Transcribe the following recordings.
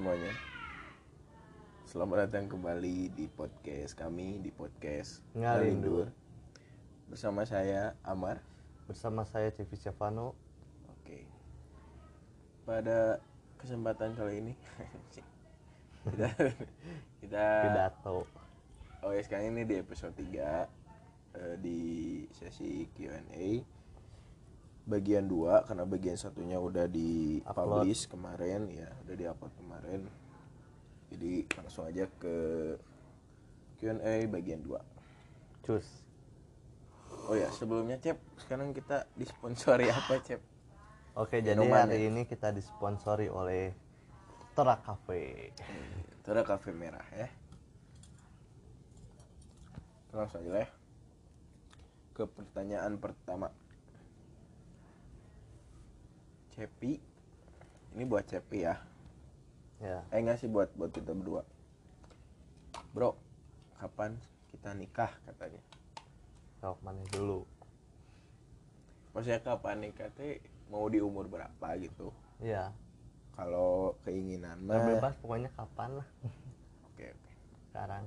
semuanya. Selamat datang kembali di podcast kami Di podcast Ngalindur. Bersama saya Amar. Bersama saya Civi Stefano Oke. Pada kesempatan kali ini Kita Kita pidato. Oh ya sekarang ini di episode 3 eh, Di sesi Q&A Bagian 2 Karena bagian satunya udah di Upload. publish kemarin Ya udah di upload kemarin. Jadi langsung aja ke Q&A bagian 2 cus. Oh ya sebelumnya Cep Sekarang kita disponsori apa Cep? oke jadi Minuman hari ini kita disponsori oleh Tora Cafe. Itu ada kafe merah ya. Langsung aja lah ya. Ke pertanyaan pertama Cepi. Ini buat Cepi ya. Ya. Eh enggak sih buat buat kita berdua. Bro Kapan kita nikah katanya? Sok mana dulu? Maksudnya kapan nikah teh Mau di umur berapa gitu? Ya Kalau keinginan mah. bebas pokoknya kapan lah. Oke oke. Sekarang.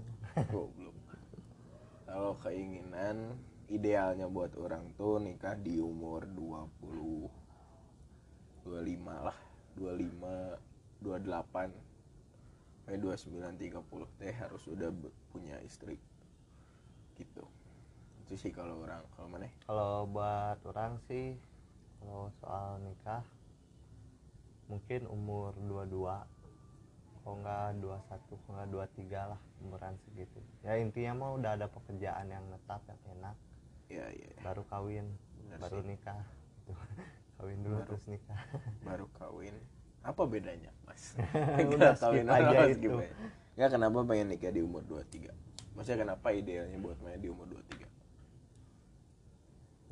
Goblok. Kalau keinginan idealnya buat orang tuh nikah di umur 20 25 lah 25 28 eh 29 30 teh harus udah punya istri gitu. Itu sih kalau orang kalau mana? Kalau buat orang sih kalau soal nikah mungkin umur 22 kalau nggak 21 kalau nggak 23 lah umuran segitu. Ya intinya mah udah ada pekerjaan yang tetap yang enak. Ya ya ya. baru kawin Bener baru sih. nikah kawin dulu Baru. terus nikah. Baru kawin. Apa bedanya mas? Udah kawin aja itu. aja. nggak kenapa pengen nikah di umur 23 maksudnya kenapa idealnya buat main di umur 23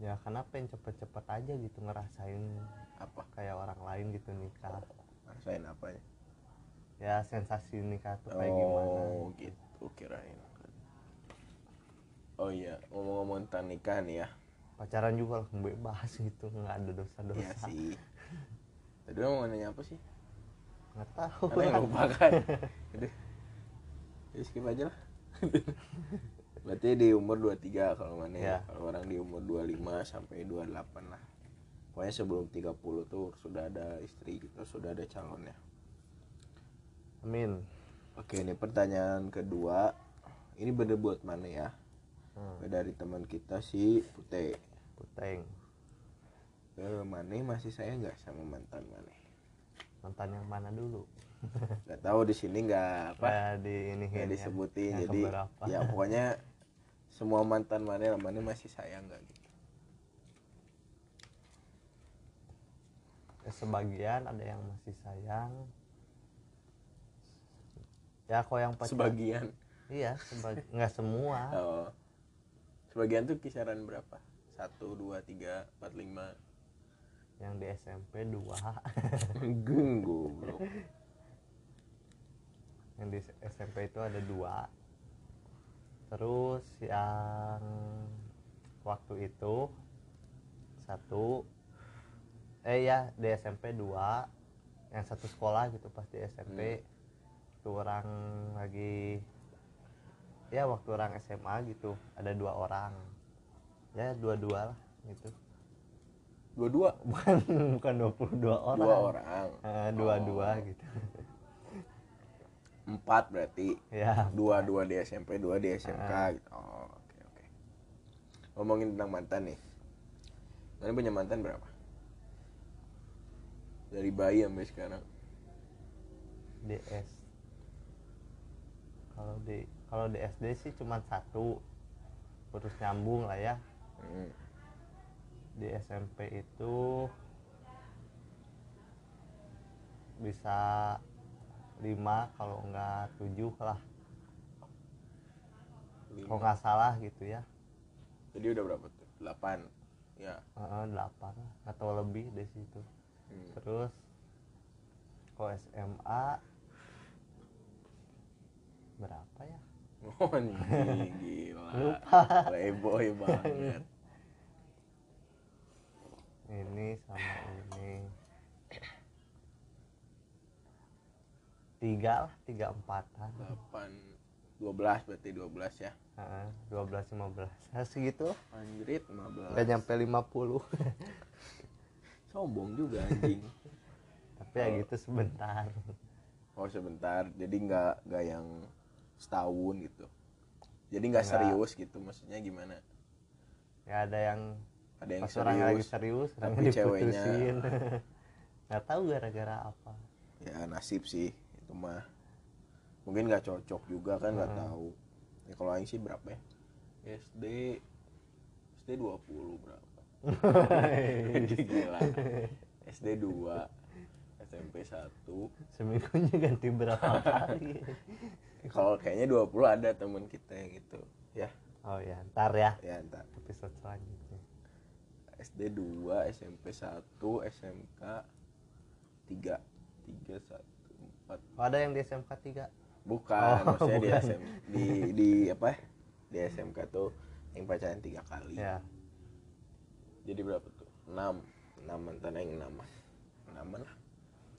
ya karena pengen cepet-cepet aja gitu ngerasain apa? kayak orang lain gitu nikah. Rasain apanya? Ya sensasi nikah tuh kayak gimana oh gitu kirain. Oh iya ngomong-ngomong tentang nikah nih ya pacaran juga langsung bebas gitu nggak ada dosa-dosa. Iya sih. Tadi mau nanya apa sih? Nggak tahu. Karena yang lupa kan. Jadi, ya skip aja lah. Berarti di umur 23 kalau mana ya. Ya. kalau orang di umur 25 sampai 28 lah. Pokoknya sebelum 30 tuh sudah ada istri gitu sudah ada calonnya amin. Oke ini pertanyaan kedua. Ini bener buat mana ya? Hmm, dari teman kita si Pute puteng eh, Mane masih saya nggak sama mantan Mane? Mantan yang mana dulu? Nggak tahu di sini nggak apa? Kayak di ini nggak disebutin yang jadi keberapa. ya pokoknya semua mantan Mane Mane masih sayang nggak gitu. Ya, sebagian ada yang masih sayang. Ya kok yang pacar sebagian? Iya sebag nggak semua. Oh. sebagian tuh kisaran berapa satu dua tiga empat lima. Yang di SMP dua. Geng goblok. Yang di SMP itu ada dua. Terus yang waktu itu satu. Eh ya di SMP dua. Yang satu sekolah gitu pas di SMP itu orang lagi ya waktu orang SMA gitu. Ada dua orang ya dua-dua lah gitu. Dua-dua? Bukan bukan 22 orang. Dua orang. Eh, dua-dua Oh. gitu. Empat berarti? Ya. Dua dua di SMP dua di SMK Ah. gitu. oh oke oke. Ngomongin tentang mantan nih. Mana punya mantan berapa? Dari bayi sampai sekarang. DS kalau di kalau di SD sih cuma satu. Terus nyambung lah ya Hmm. di SMP itu bisa lima kalau enggak tujuh lah kalau nggak salah gitu ya jadi udah berapa tuh delapan ya delapan atau lebih dari situ Hmm. terus kalau SMA berapa ya Oh, gila. Playboy banget. Ini sama ini. Tiga lah tiga empatan. Delapan dua belas berarti dua belas ya? Dua belas lima belas. Nah, segitu. Anjrit lima belas. Nggak nyampe 50 sombong juga anjing. Tapi ya gitu sebentar. Oh sebentar. Jadi nggak nggak yang setahun gitu. Jadi Nggak. serius gitu maksudnya gimana? Ya ada yang ada yang pas orang lagi serius serius tapi ceweknya- diputusin. Nggak tahu gara-gara apa. Ya nasib sih itu mah. Mungkin nggak cocok juga kan nggak Hmm. tahu. Ya kalau aing sih berapa ya? SD SD 20 berapa? Gila. SD 2 SMP 1 seminggunya ganti berapa kali? Kalau kayaknya 20 ada temen kita yang gitu ya. Oh ya ntar ya. Ya entar episode selanjutnya SD 2 SMP 1 SMK 3 3 1 4 oh, ada yang di SMK 3 bukan Oh, maksudnya di bukan. SM di di apa di SMK tuh yang pacaran tiga kali. Ya. Jadi berapa tuh? 6 6 mantan aing 6 6 lah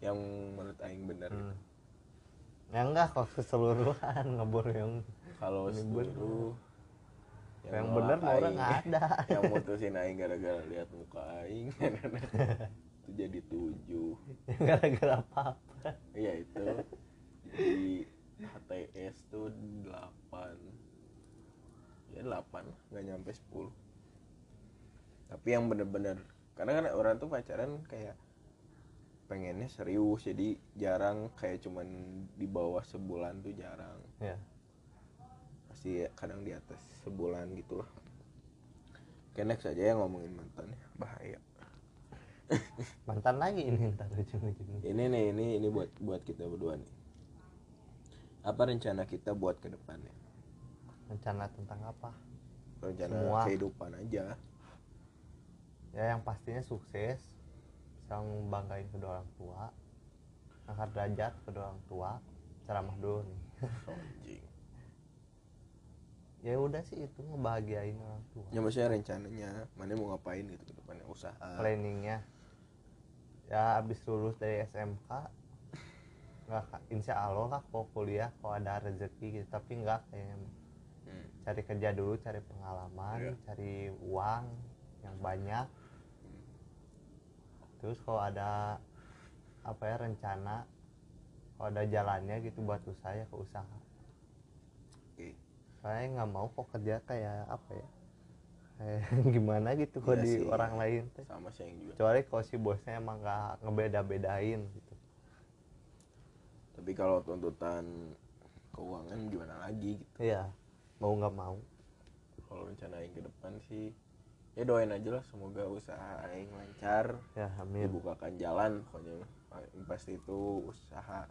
yang menurut aing benar hmm. ya enggak kok keseluruhan ngebor yang kalau seluruh yang, nolak bener mah orang. nggak ada. Yang mutusin aing gara-gara lihat muka aing. Itu jadi tujuh. Gara-gara apa apa iya itu. Di HTS tuh 8 ya 8 nggak nyampe 10 tapi yang bener-bener karena kan orang tuh pacaran kayak pengennya serius. Jadi jarang kayak cuman di bawah sebulan tuh jarang. Ya pasti kadang di atas sebulan gitu lah Oke next aja yang ngomongin mantan ya. Bahaya. Mantan lagi ini ntar ujung-ujungnya. Ini nih ini ini buat buat kita berdua nih. Apa rencana kita buat ke depannya rencana tentang apa? Rencana Semua. kehidupan aja. Ya yang pastinya sukses bisa membanggain kedua orang tua angkat derajat kedua orang tua ceramah dulu nih. Anjing ya udah sih itu ngebahagiain orang tua. Ya maksudnya rencananya mana mau ngapain gitu ke depannya? Usaha. Planningnya. Ya abis lulus dari SMK nggak insya Allah lah kalau kuliah kalau ada rezeki gitu. Tapi nggak kayak Hmm. cari kerja dulu cari pengalaman Iya. cari uang yang banyak. Terus kalau ada apa ya rencana kalau ada jalannya gitu buat usaha ya ke usaha saya nggak mau kok kerja kayak apa ya? Kayak gimana gitu kok Iya di sih. orang lain teh. Sama sih yang juga. Kecuali kalau si bosnya emang nggak ngebeda-bedain gitu. Tapi kalau tuntutan keuangan gimana lagi gitu? Iya mau nggak mau. Kalau rencana yang ke depan sih ya doain aja lah semoga usaha aing lancar ya amin. dibukakan jalan pokoknya. Pasti itu usaha.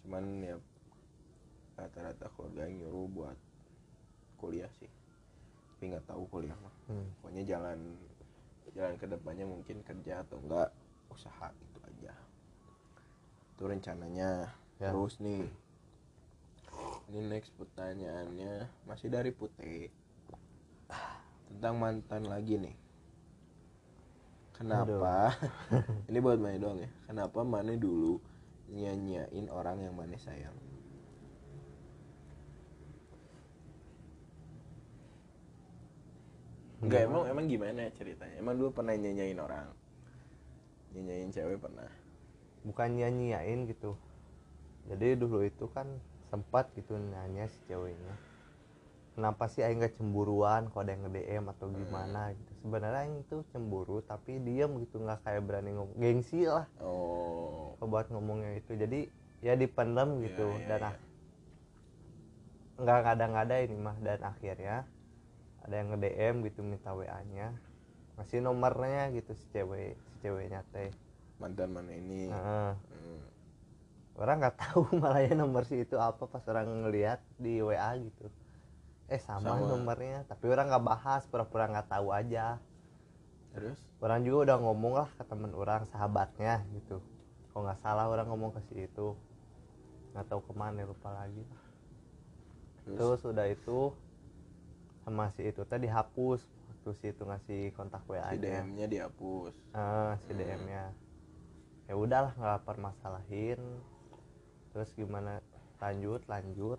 Cuman ya rata-rata keluarga yang nyuruh buat kuliah sih. Tapi nggak tahu kuliah mah. Hmm. pokoknya jalan jalan ke depannya mungkin kerja atau enggak usaha itu aja. Itu rencananya. Ya. terus nih ini next pertanyaannya masih dari Putih tentang mantan lagi nih. Kenapa? Ini buat mana doang ya. Kenapa mana dulu nyanyain orang yang mana sayang Enggak emang emang gimana ceritanya? Emang dulu pernah nyanyain orang? Nyanyain cewek pernah. bukan nyanyiain gitu. Jadi dulu itu kan sempat gitu nanya si ceweknya kenapa sih Aing gak cemburuan? Kalau ada yang nge-DM atau gimana? Gitu. Sebenarnya Aing itu cemburu tapi diam gitu nggak kayak berani ngomong. Gengsi lah. Oh. buat ngomongnya itu. Jadi ya dipendam gitu. Iya, iya, dan iya. ak- nggak ngada-ngada ini mah. Dan akhirnya ada yang nge-DM gitu minta WA-nya masih nomornya gitu si cewek si ceweknya teh Mantan mana ini? Heeh. Hmm. orang nggak tahu malah ya nomor si itu apa pas orang ngelihat di WA gitu eh sama, Sama. nomornya tapi orang nggak bahas pura-pura nggak tahu aja Terus? orang juga udah ngomong lah ke temen orang sahabatnya gitu kalau nggak salah orang ngomong ke si itu nggak tahu ke mana lupa lagi Terus? terus udah itu sama si itu tadi dihapus waktu si itu ngasih kontak WA Si nya. DM-nya dihapus. Ah, si Hmm. DM nya ya udahlah nggak permasalahin. Terus gimana? Lanjut lanjut.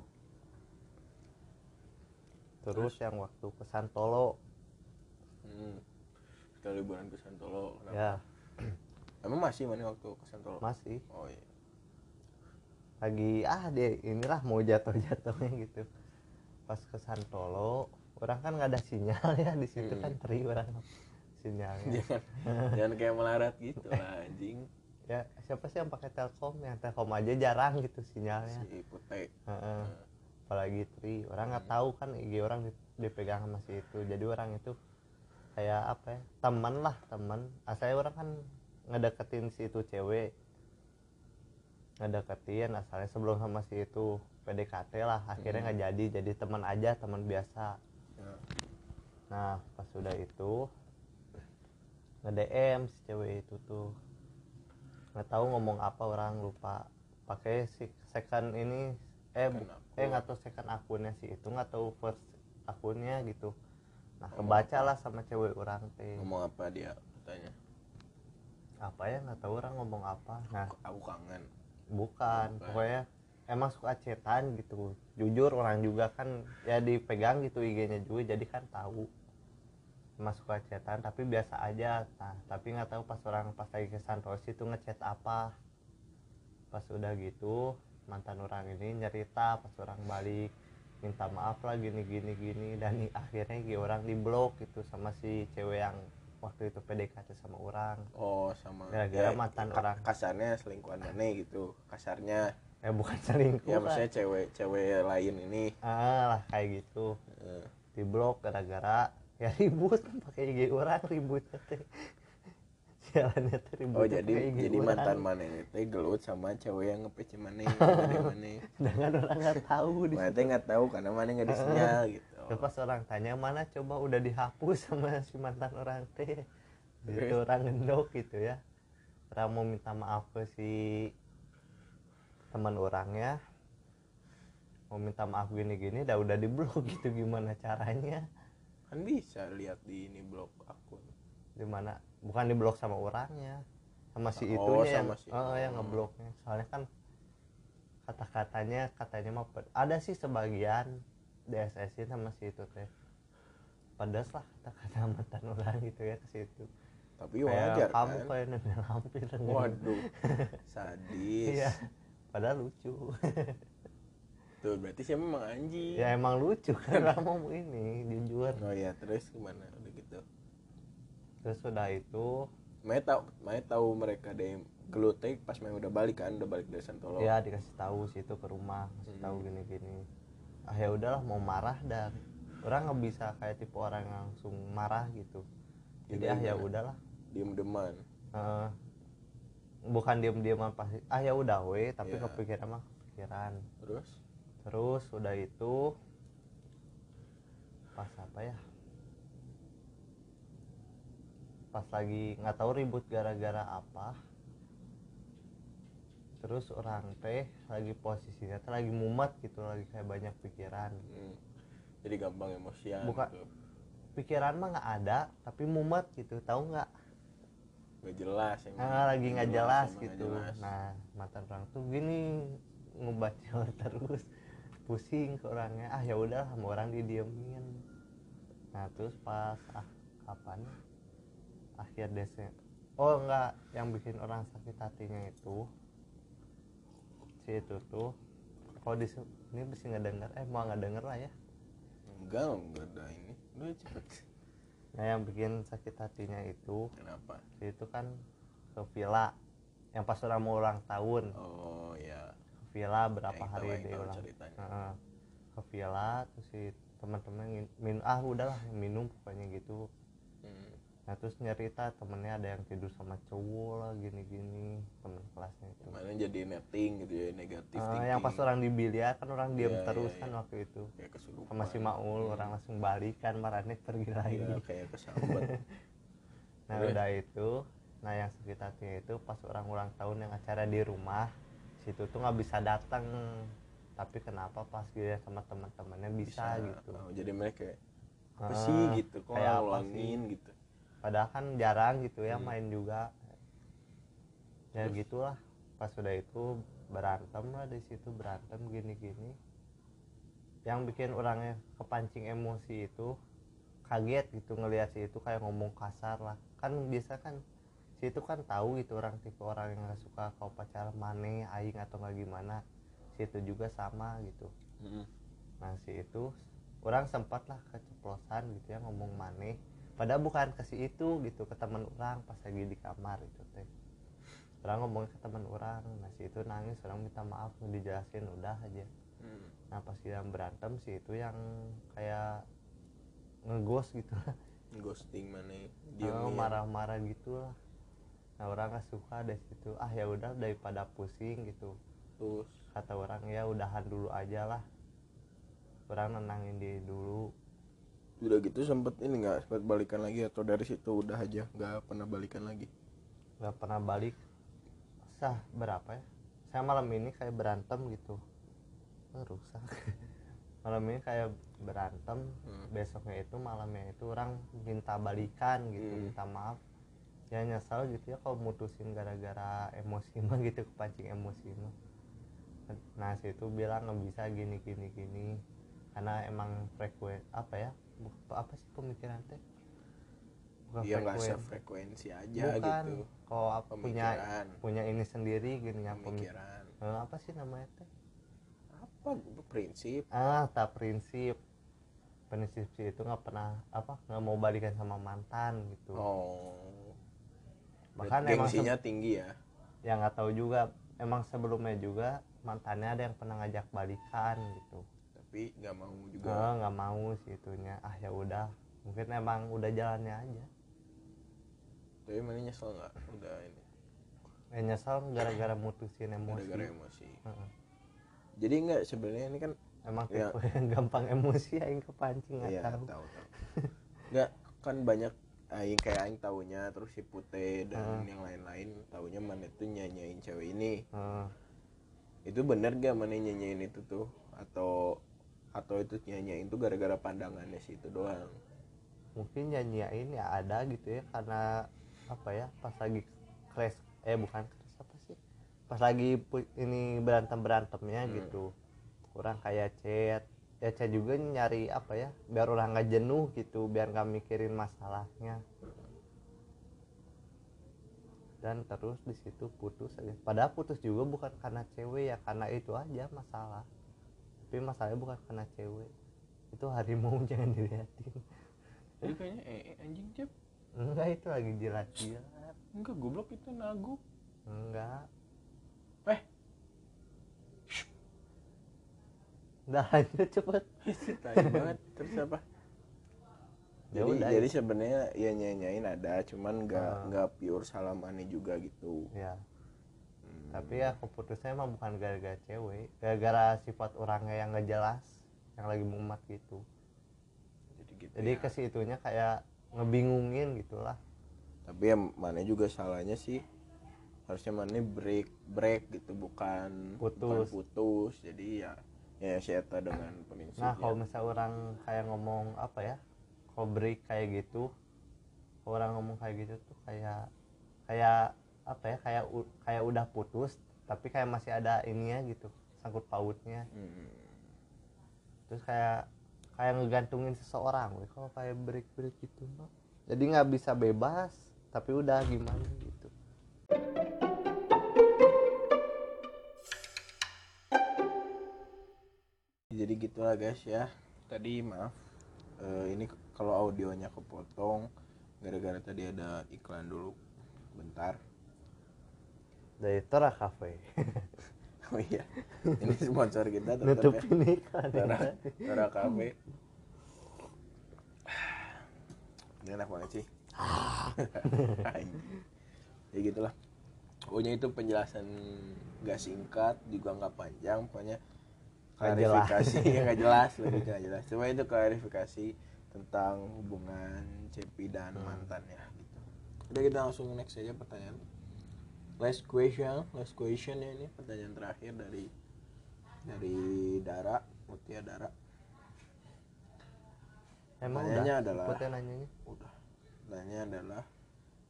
Terus yang waktu ke Santolo. Hmm. kita liburan ke Santolo kenapa? ya. Emang masih mana waktu ke Santolo? Masih. Oh iya. Lagi ah deh inilah mau jatuh jatuhnya gitu. Pas ke Santolo orang kan nggak ada sinyal ya di situ Hmm. kan teri orang sinyalnya. Jangan jangan kayak melarat gitu lah anjing. Ya siapa sih yang pakai telkom yang telkom aja jarang gitu sinyalnya. Si putih Heeh. apalagi tri. Orang nggak tahu kan IG orang di- dipegang sama si itu. Jadi orang itu kayak apa ya? Teman lah teman asalnya orang kan ngedeketin si itu cewek. Ngedeketin asalnya sebelum sama si itu PDKT lah. Akhirnya nggak jadi. Jadi teman aja teman biasa. Nah pas sudah itu nge DM si cewek itu tuh. Nggak tahu ngomong apa orang lupa. Pakai si second ini eh Second akun. eh nggak tahu second akunnya sih itu nggak tahu first akunnya gitu. Nah kebaca lah sama cewek orang teh ngomong apa dia katanya? Apa ya nggak tahu orang ngomong apa. Nah aku kangen. bukan Bukan. pokoknya emang suka cetan gitu. Jujur orang juga kan ya dipegang gitu IG-nya juga jadi kan tahu emang suka cetan tapi biasa aja. Nah tapi nggak tahu pas orang pas lagi ke Santos itu ngechat apa. Pas udah gitu mantan orang ini nyerita pas orang balik minta maaf lah gini gini gini. Dan akhirnya gi orang di blok gitu sama si cewek yang waktu itu PDKT sama orang. Oh sama. Gara-gara mantan ka- orang. kasarnya selingkuhan mana gitu. Kasarnya eh bukan selingkuh ya lah. maksudnya cewek cewek lain ini. Ah lah kayak gitu. Eh, di blok gara-gara ya ribut. Pakai IG orang ributnya teh sialannya teh ribut oh jadi jadi mantan mana ini? Teh gelut sama cewek yang ngepece mana mana. Sedangkan orang nggak tahu di mana teh nggak tahu karena mana nggak disinyal gitu. Pas orang tanya mana coba udah dihapus sama si mantan orang teh? Itu orang ngendok gitu ya. Orang mau minta maaf ke si teman orangnya mau minta maaf gini-gini dah udah di blok gitu gimana caranya kan bisa lihat di ini blog akun. Di mana? Bukan di blok sama orangnya sama si Oh, itunya sama yang si- oh, yang ngebloknya soalnya kan kata-katanya katanya mah ped- ada sih sebagian DSS sama si itu teh. Pedas lah kata-kata mantan orang gitu ya ke situ. Tapi kayak wajar kamu kan? kayak nenek lampir. Waduh sadis. Iya padahal lucu tuh berarti saya memang anjing? Ya emang lucu kan kamu ini jujur. Oh ya terus gimana? Udah gitu. Terus udah itu. Maya tahu Maya tahu mereka deh gelut teh pas Maya udah balik kan udah balik dari Santolo. Ya dikasih tahu sih itu ke rumah kasih tahu Hmm. gini-gini. Ah ya udahlah mau marah dan orang nggak bisa kayak tipe orang yang langsung marah gitu. Jadi ah ya udahlah. Diem deman Eh, bukan diem-dieman pasti ah ya udah we tapi Ya. kepikiran mah kepikiran. Terus terus udah itu pas apa ya? Pas lagi nggak tahu ribut gara-gara apa. Terus orang teh lagi posisinya teh lagi mumet gitu lagi kayak banyak pikiran. Hmm, jadi gampang emosian Buka- gitu. pikiran mah nggak ada tapi mumet gitu tahu nggak? Nggak jelas emang. nah, lagi nggak jelas nggak gitu. jelas. nah mantan orang tuh gini ngebaca terus pusing ke orangnya. Ah ya udah sama orang didiemin. Nah terus pas ah kapan akhir Desember oh enggak. Yang bikin orang sakit hatinya itu si itu tuh kalau di ini bisa nggak denger. Eh mau nggak denger lah ya. Enggak enggak ada ini. Udah cepet. Nah yang bikin sakit hatinya itu kenapa? si itu kan ke villa yang pas orang mau ulang tahun. Oh ya villa berapa Yang hari yang dia ulang. Heeh. ke villa terus si teman-teman minum ah udahlah minum pokoknya gitu. Hmm. nah terus nyerita temennya ada yang tidur sama cowok lah gini-gini temen kelasnya itu. Mana jadi netting gitu ya negatif Eh, yang pas orang di biliar kan orang diem Iya, terus iya, kan iya. waktu itu. Kesurupan. Sama si Maul orang langsung balik kan marahnya pergi lagi Iya, kayak kesambat nah udah itu. Nah yang sakit hatinya itu pas orang ulang tahun yang acara di rumah situ tuh nggak bisa datang. Tapi kenapa pas dia sama teman-temannya bisa, gitu? Oh, jadi mereka kayak apa Ah, sih? gitu kok kayak apa ngulangin gitu. Padahal kan jarang gitu ya Hmm. main juga. Ya gitulah. Pas sudah itu berantem lah di situ berantem gini-gini. Yang bikin orangnya kepancing emosi itu kaget gitu ngelihat si itu kayak ngomong kasar lah. Kan biasa kan si itu kan tahu gitu orang tipe orang yang gak suka kau pacaran mane aing atau nggak gimana. Si itu juga sama gitu. Mm. nah si itu orang sempat lah keceplosan gitu ya ngomong mane. Padahal bukan ke si itu gitu ke teman orang pas lagi di kamar itu teh. Orang ngomong ke teman orang nah si itu nangis orang minta maaf dijelasin udah aja. Mm. nah pas yang berantem sih itu yang kayak ngegos gitu. Lah ghosting mana Oh, diem marah-marah gitu lah nah orang nggak suka dari situ. Ah ya udah daripada pusing gitu. Terus kata orang ya udahan dulu aja lah. Orang nenangin diri dulu. Udah gitu sempet ini nggak sempet balikan lagi atau dari situ udah aja nggak pernah balikan lagi? Nggak pernah balik. Sah berapa ya? Saya malam ini kayak berantem gitu. Rusak. Malam ini kayak berantem. Hmm. besoknya itu malamnya itu orang minta balikan gitu Hmm. minta maaf ya nyesel gitu ya kalau mutusin gara-gara emosi mah gitu kepancing emosi mah. Nah situ bilang nggak bisa gini gini gini. Karena emang frekuen apa ya apa sih pemikiran teh? Bukan dia nggak frekuen. sefrekuensi aja bukan. gitu. Kalau ap- punya punya ini sendiri gini ya pemik- pemikiran. Eh, apa sih namanya teh? Apa? Prinsip. Ah tak prinsip. Prinsip sih itu nggak pernah apa nggak mau balikan sama mantan gitu. Oh bahkan Berarti emang gengsinya tinggi ya. Yang nggak tahu juga. Emang sebelumnya juga mantannya ada yang pernah ngajak balikan gitu. Tapi nggak mau juga. Eh, nggak mau sih itunya. Ah ya udah. Mungkin emang udah jalannya aja. Tapi mana nyesel nggak? Udah ini. Eh, nyesel gara-gara mutusin emosi. Gara-gara emosi. Heeh. jadi nggak sebenarnya ini kan emang Ya. tipe yang gampang emosi aing kepancing nggak Iya tahu. tahu tahu. Nggak kan banyak aing kayak aing taunya terus si Pute dan Heeh. yang lain-lain taunya mana tuh nyanyain cewek ini Heeh. itu bener gak mana nyanyain itu tuh atau atau itu nyanyain tuh gara-gara pandangannya sih itu doang mungkin nyanyiin ya ada gitu ya karena apa ya pas lagi crash eh bukan crash apa sih pas lagi ini berantem berantemnya Hmm. gitu kurang kayak chat ya chat juga nyari apa ya biar orang nggak jenuh gitu biar nggak mikirin masalahnya. Dan terus di situ putus aja. Padahal putus juga bukan karena cewek ya karena itu aja masalah. Tapi masalahnya bukan karena cewek itu harimau jangan dilihatin jadi kayaknya eh, anjing cep Enggak itu lagi jilat-jilat. enggak goblok itu nagu Enggak. Udah lanjut cepet. banget terus apa Ya jadi udah, jadi sebenarnya ya nyanyain ada cuman nggak Ah. nggak pure salamannya juga gitu Ya. Hmm. Tapi ya keputusnya emang bukan gara-gara cewek, gara-gara sifat orangnya yang nggak jelas, yang lagi mumat gitu. jadi gitu Jadi ya. ke situnya kayak ngebingungin gitulah. tapi ya mana juga salahnya sih harusnya mana break break gitu bukan bukan Putus. putus jadi ya ya si Eta dengan prinsipnya Nah kalau misal orang kayak ngomong apa ya, break kayak gitu, orang ngomong kayak gitu tuh kayak kayak apa ya, kayak kayak udah putus, tapi kayak masih ada ininya gitu, sangkut pautnya. Hmm. terus kayak kayak ngegantungin seseorang kalau kayak break break gitu mah jadi nggak bisa bebas tapi udah gimana gitu jadi gitulah guys ya. Tadi maaf. Eh, ini kalau audionya kepotong gara-gara tadi ada iklan dulu. Bentar. Dari Tora Cafe oh iya. Ini sponsor kita tetap ya. Nutupin iklan. Tora ya. Tora Cafe. Ini enak banget sih. Ya gitulah. Pokoknya itu penjelasan gak singkat juga nggak panjang. Pokoknya Klarifikasi yang nggak jelas. Lebih nggak jelas. Cuma itu klarifikasi tentang hubungan Cepi dan Hmm. mantannya gitu. Udah kita langsung next aja pertanyaan. Last question last question ya ini. Pertanyaan terakhir dari dari Dara Mutia Dara. Emang Pertanyaannya udah? adalah- nanyanya. Udah. Pertanyaannya adalah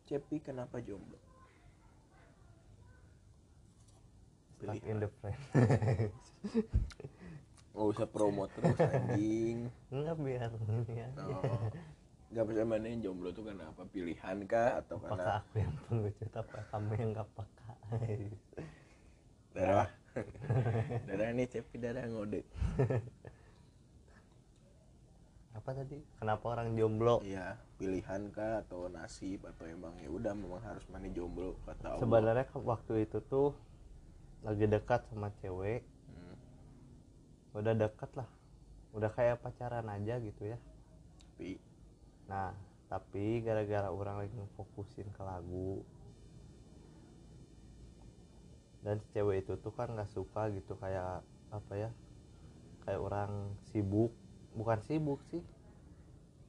Cepi kenapa jomblo? Stuck in the friend nggak usah promo terus anjing. Enggak biar ini ya. Oh. nggak bisa mana yang jomblo tuh karena apa? Pilihan kah? Atau apakah karena aku yang pengecut apa kamu yang gak peka? Darah. Darah nih cepi darah ngode. Apa tadi? Kenapa orang jomblo? Iya pilihan kah? Atau nasib? Atau emang ya udah memang harus mana jomblo kata Allah. Sebenarnya waktu itu tuh lagi dekat sama cewek. Udah dekat lah. Udah kayak pacaran aja gitu ya. Tapi nah tapi gara-gara orang lagi fokusin ke lagu. Dan si cewek itu tuh kan nggak suka gitu kayak apa ya kayak orang sibuk. Bukan sibuk sih.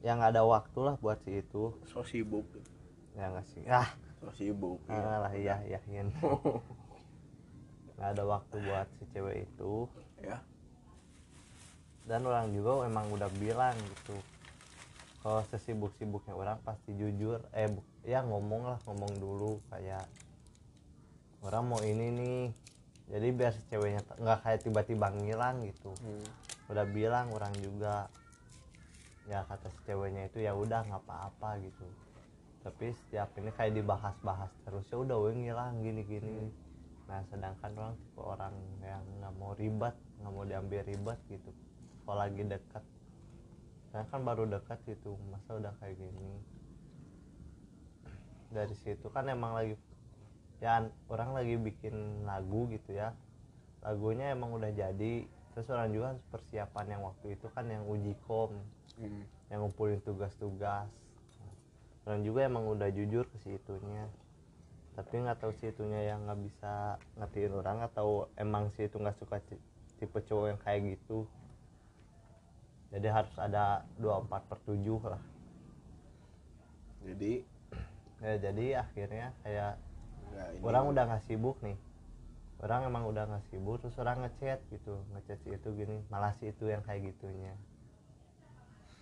Yang nggak ada waktu lah buat si itu. So sibuk. Ya nggak sih. Ah. So sibuk ah lah iya iya iya. Nggak ada waktu buat si cewek itu. Ya dan orang juga emang udah bilang gitu kalau sesibuk-sibuknya orang pasti jujur. Eh bu- ya ngomong lah ngomong dulu kayak orang mau ini nih. Jadi biar si ceweknya nggak kayak tiba-tiba ngilang gitu. Hmm. udah bilang orang juga ya kata si ceweknya itu ya udah nggak apa-apa gitu. Tapi setiap ini kayak dibahas-bahas terus ya udah weh ngilang gini-gini. Nah sedangkan orang tipe orang yang nggak mau ribet nggak mau diambil ribet gitu kalau lagi dekat. Saya kan baru dekat gitu masa udah kayak gini? Dari situ kan emang lagi ya orang lagi bikin lagu gitu ya. Lagunya emang udah jadi. Terus orang juga persiapan yang waktu itu kan yang uji kom Hmm. yang ngumpulin tugas-tugas. Orang juga emang udah jujur ke si itunya. Tapi nggak tahu si itunya yang nggak bisa ngertiin orang atau emang si itu nggak suka tipe cowok yang kayak gitu jadi harus ada 24 per 7 lah. Jadi ya jadi akhirnya kayak ini orang udah nggak sibuk nih. Orang emang udah nggak sibuk terus orang ngechat gitu ngechat si itu gini malah si itu yang kayak gitunya.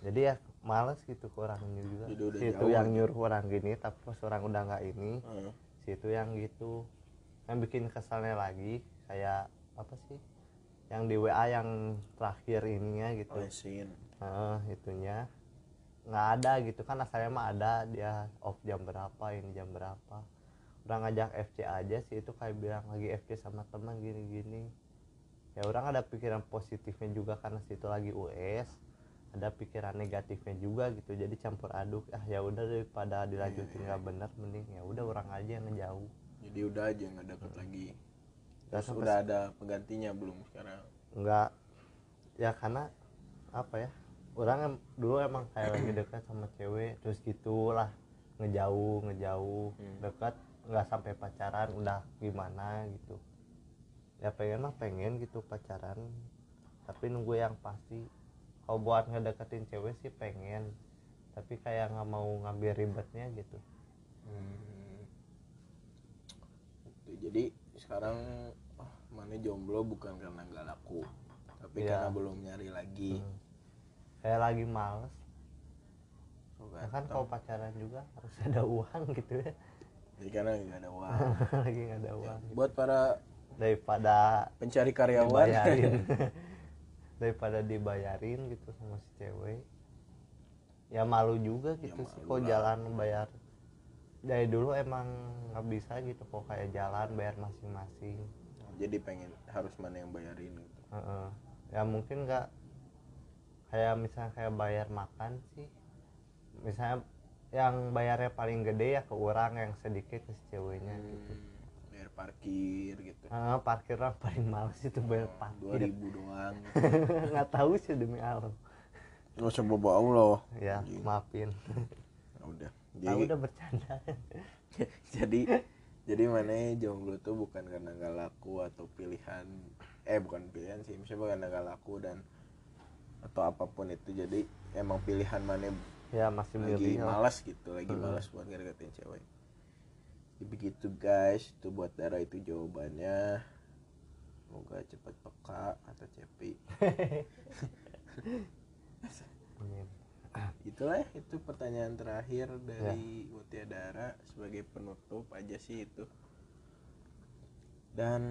Jadi ya males gitu ke orangnya juga. Jadi udah si itu yang nyuruh orang gini tapi pas orang udah nggak ini Heeh. si itu yang gitu. Yang bikin kesalnya lagi kayak apa sih yang di WA yang terakhir ininya gitu. Lesin Heeh, itunya. Nggak ada gitu kan asalnya mah ada. Dia off jam berapa ini jam berapa. Udah ngajak FC aja sih itu kayak bilang lagi FC sama teman gini-gini. Ya orang ada pikiran positifnya juga karena situ lagi US ada pikiran negatifnya juga gitu jadi campur aduk. Ah ya udah daripada dilanjutin nggak bener mending ya udah orang aja yang ngejauh. Jadi udah aja nggak deket lagi Sampai udah ada penggantinya belum sekarang? Nggak. Ya karena apa ya orang em- dulu emang kayak lagi dekat sama cewek terus gitulah. Ngejauh ngejauh. Hmm. dekat nggak sampai pacaran udah gimana gitu. Ya pengen mah pengen gitu pacaran. Tapi nunggu yang pasti. Kalau buat ngedeketin cewek sih pengen. Tapi kayak nggak mau ngambil ribetnya gitu. Hmm. Jadi sekarang mana jomblo bukan karena nggak laku tapi Iya. karena belum nyari lagi. Hmm. kayak lagi males. Ya kan. kalau pacaran juga harus ada uang gitu ya. Jadi karena nggak ada uang. Lagi nggak ada uang buat para daripada pencari karyawan. dibayarin. Daripada dibayarin gitu sama si cewek. Ya malu juga Ya, gitu sih malu kok lah. jalan bayar. Dari dulu emang nggak bisa gitu kok kayak jalan bayar masing-masing jadi pengen harus mana yang bayarin gitu. Heeh. ya mungkin nggak kayak misalnya kayak bayar makan sih. Misalnya yang bayarnya paling gede ya ke orang yang sedikit ke si ceweknya gitu. Hmm, bayar parkir gitu. Ah, parkir orang paling males itu bayar dua parkir. ribu doang. Nggak tahu sih demi Allah. Nggak usah bawa Allah. Ya Anjing. maafin. Nah, udah. Jadi udah bercanda. Jadi jadi mana jomblo tuh bukan karena nggak laku atau pilihan eh bukan pilihan sih misalnya karena nggak laku dan atau apa pun itu. Jadi emang pilihan mana ya masih lagi malas gitu lagi Hmm. malas buat ngedeketin cewek. Jadi begitu guys. Itu buat darah itu jawabannya. Semoga cepat peka atau cepi. itulah itu pertanyaan terakhir dari Mutia Dara sebagai penutup aja sih itu. Dan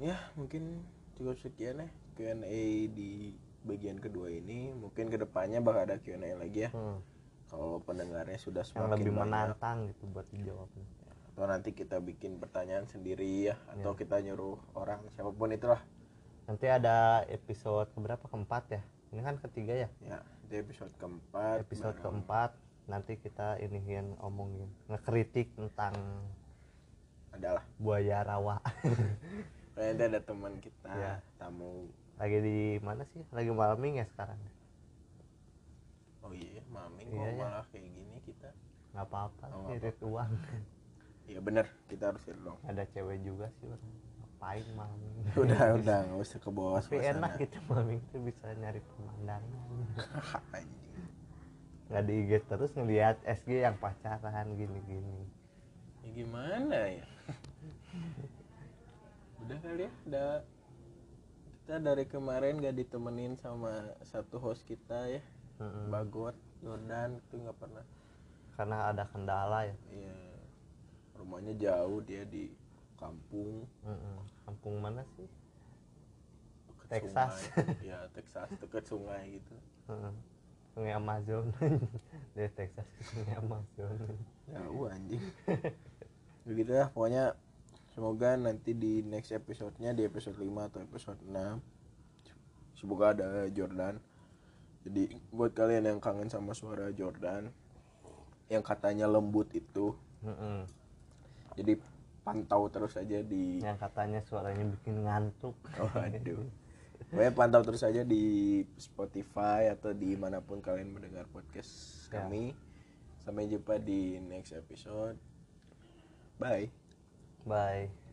ya mungkin cukup sekian ya Q&A di bagian kedua ini. Mungkin ke depannya bakal ada Q&A lagi ya. Hmm. kalau pendengarnya sudah yang semakin lebih banyak. menantang gitu buat dijawabnya. Atau nanti kita bikin pertanyaan sendiri ya. Atau kita nyuruh orang siapa pun itulah. Nanti ada episode keberapa? Keempat ya? Ini kan ketiga ya? Ya di episode keempat episode bareng- keempat nanti kita iniin omongin ngekritik tentang adalah. buaya rawa. Nanti ada teman kita Ya. tamu. Lagi di mana sih? Lagi malming ya sekarang? Oh iya maming Iya, kok ya. malah kayak gini kita. Nggak apa-apa Oh, irit uang. Iya bener. Kita harus irit dong. Ada cewek juga sih ngapain malming udah udah nggak usah ke bawah tapi enak gitu malming tuh bisa nyari pemandangan. Nggak di IG terus ngelihat SG yang pacaran gini-gini. Ya gimana ya? Udah kali ya udah. Kita dari kemarin gak ditemenin sama satu host kita ya. Mm-mm. Bagot Jordan itu nggak pernah. Karena ada kendala ya. Ya rumahnya jauh dia di kampung. Mm-mm. kampung mana sih? Dekat Texas. sungai. ya Texas. Dekat sungai gitu. Sungai Amazon. Dari Texas ke sungai Amazon. Jauh anjing. Begitu lah pokoknya semoga nanti di next episode-nya di episode 5 atau episode 6 semoga ada Jordan. Jadi buat kalian yang kangen sama suara Jordan yang katanya lembut itu Mm-mm. jadi pantau terus aja di yang katanya suaranya bikin ngantuk. Oh aduh Pokoknya pantau terus aja di Spotify atau di mana pun kalian mendengar podcast Ya. kami. Sampai jumpa di next episode. Bye. Bye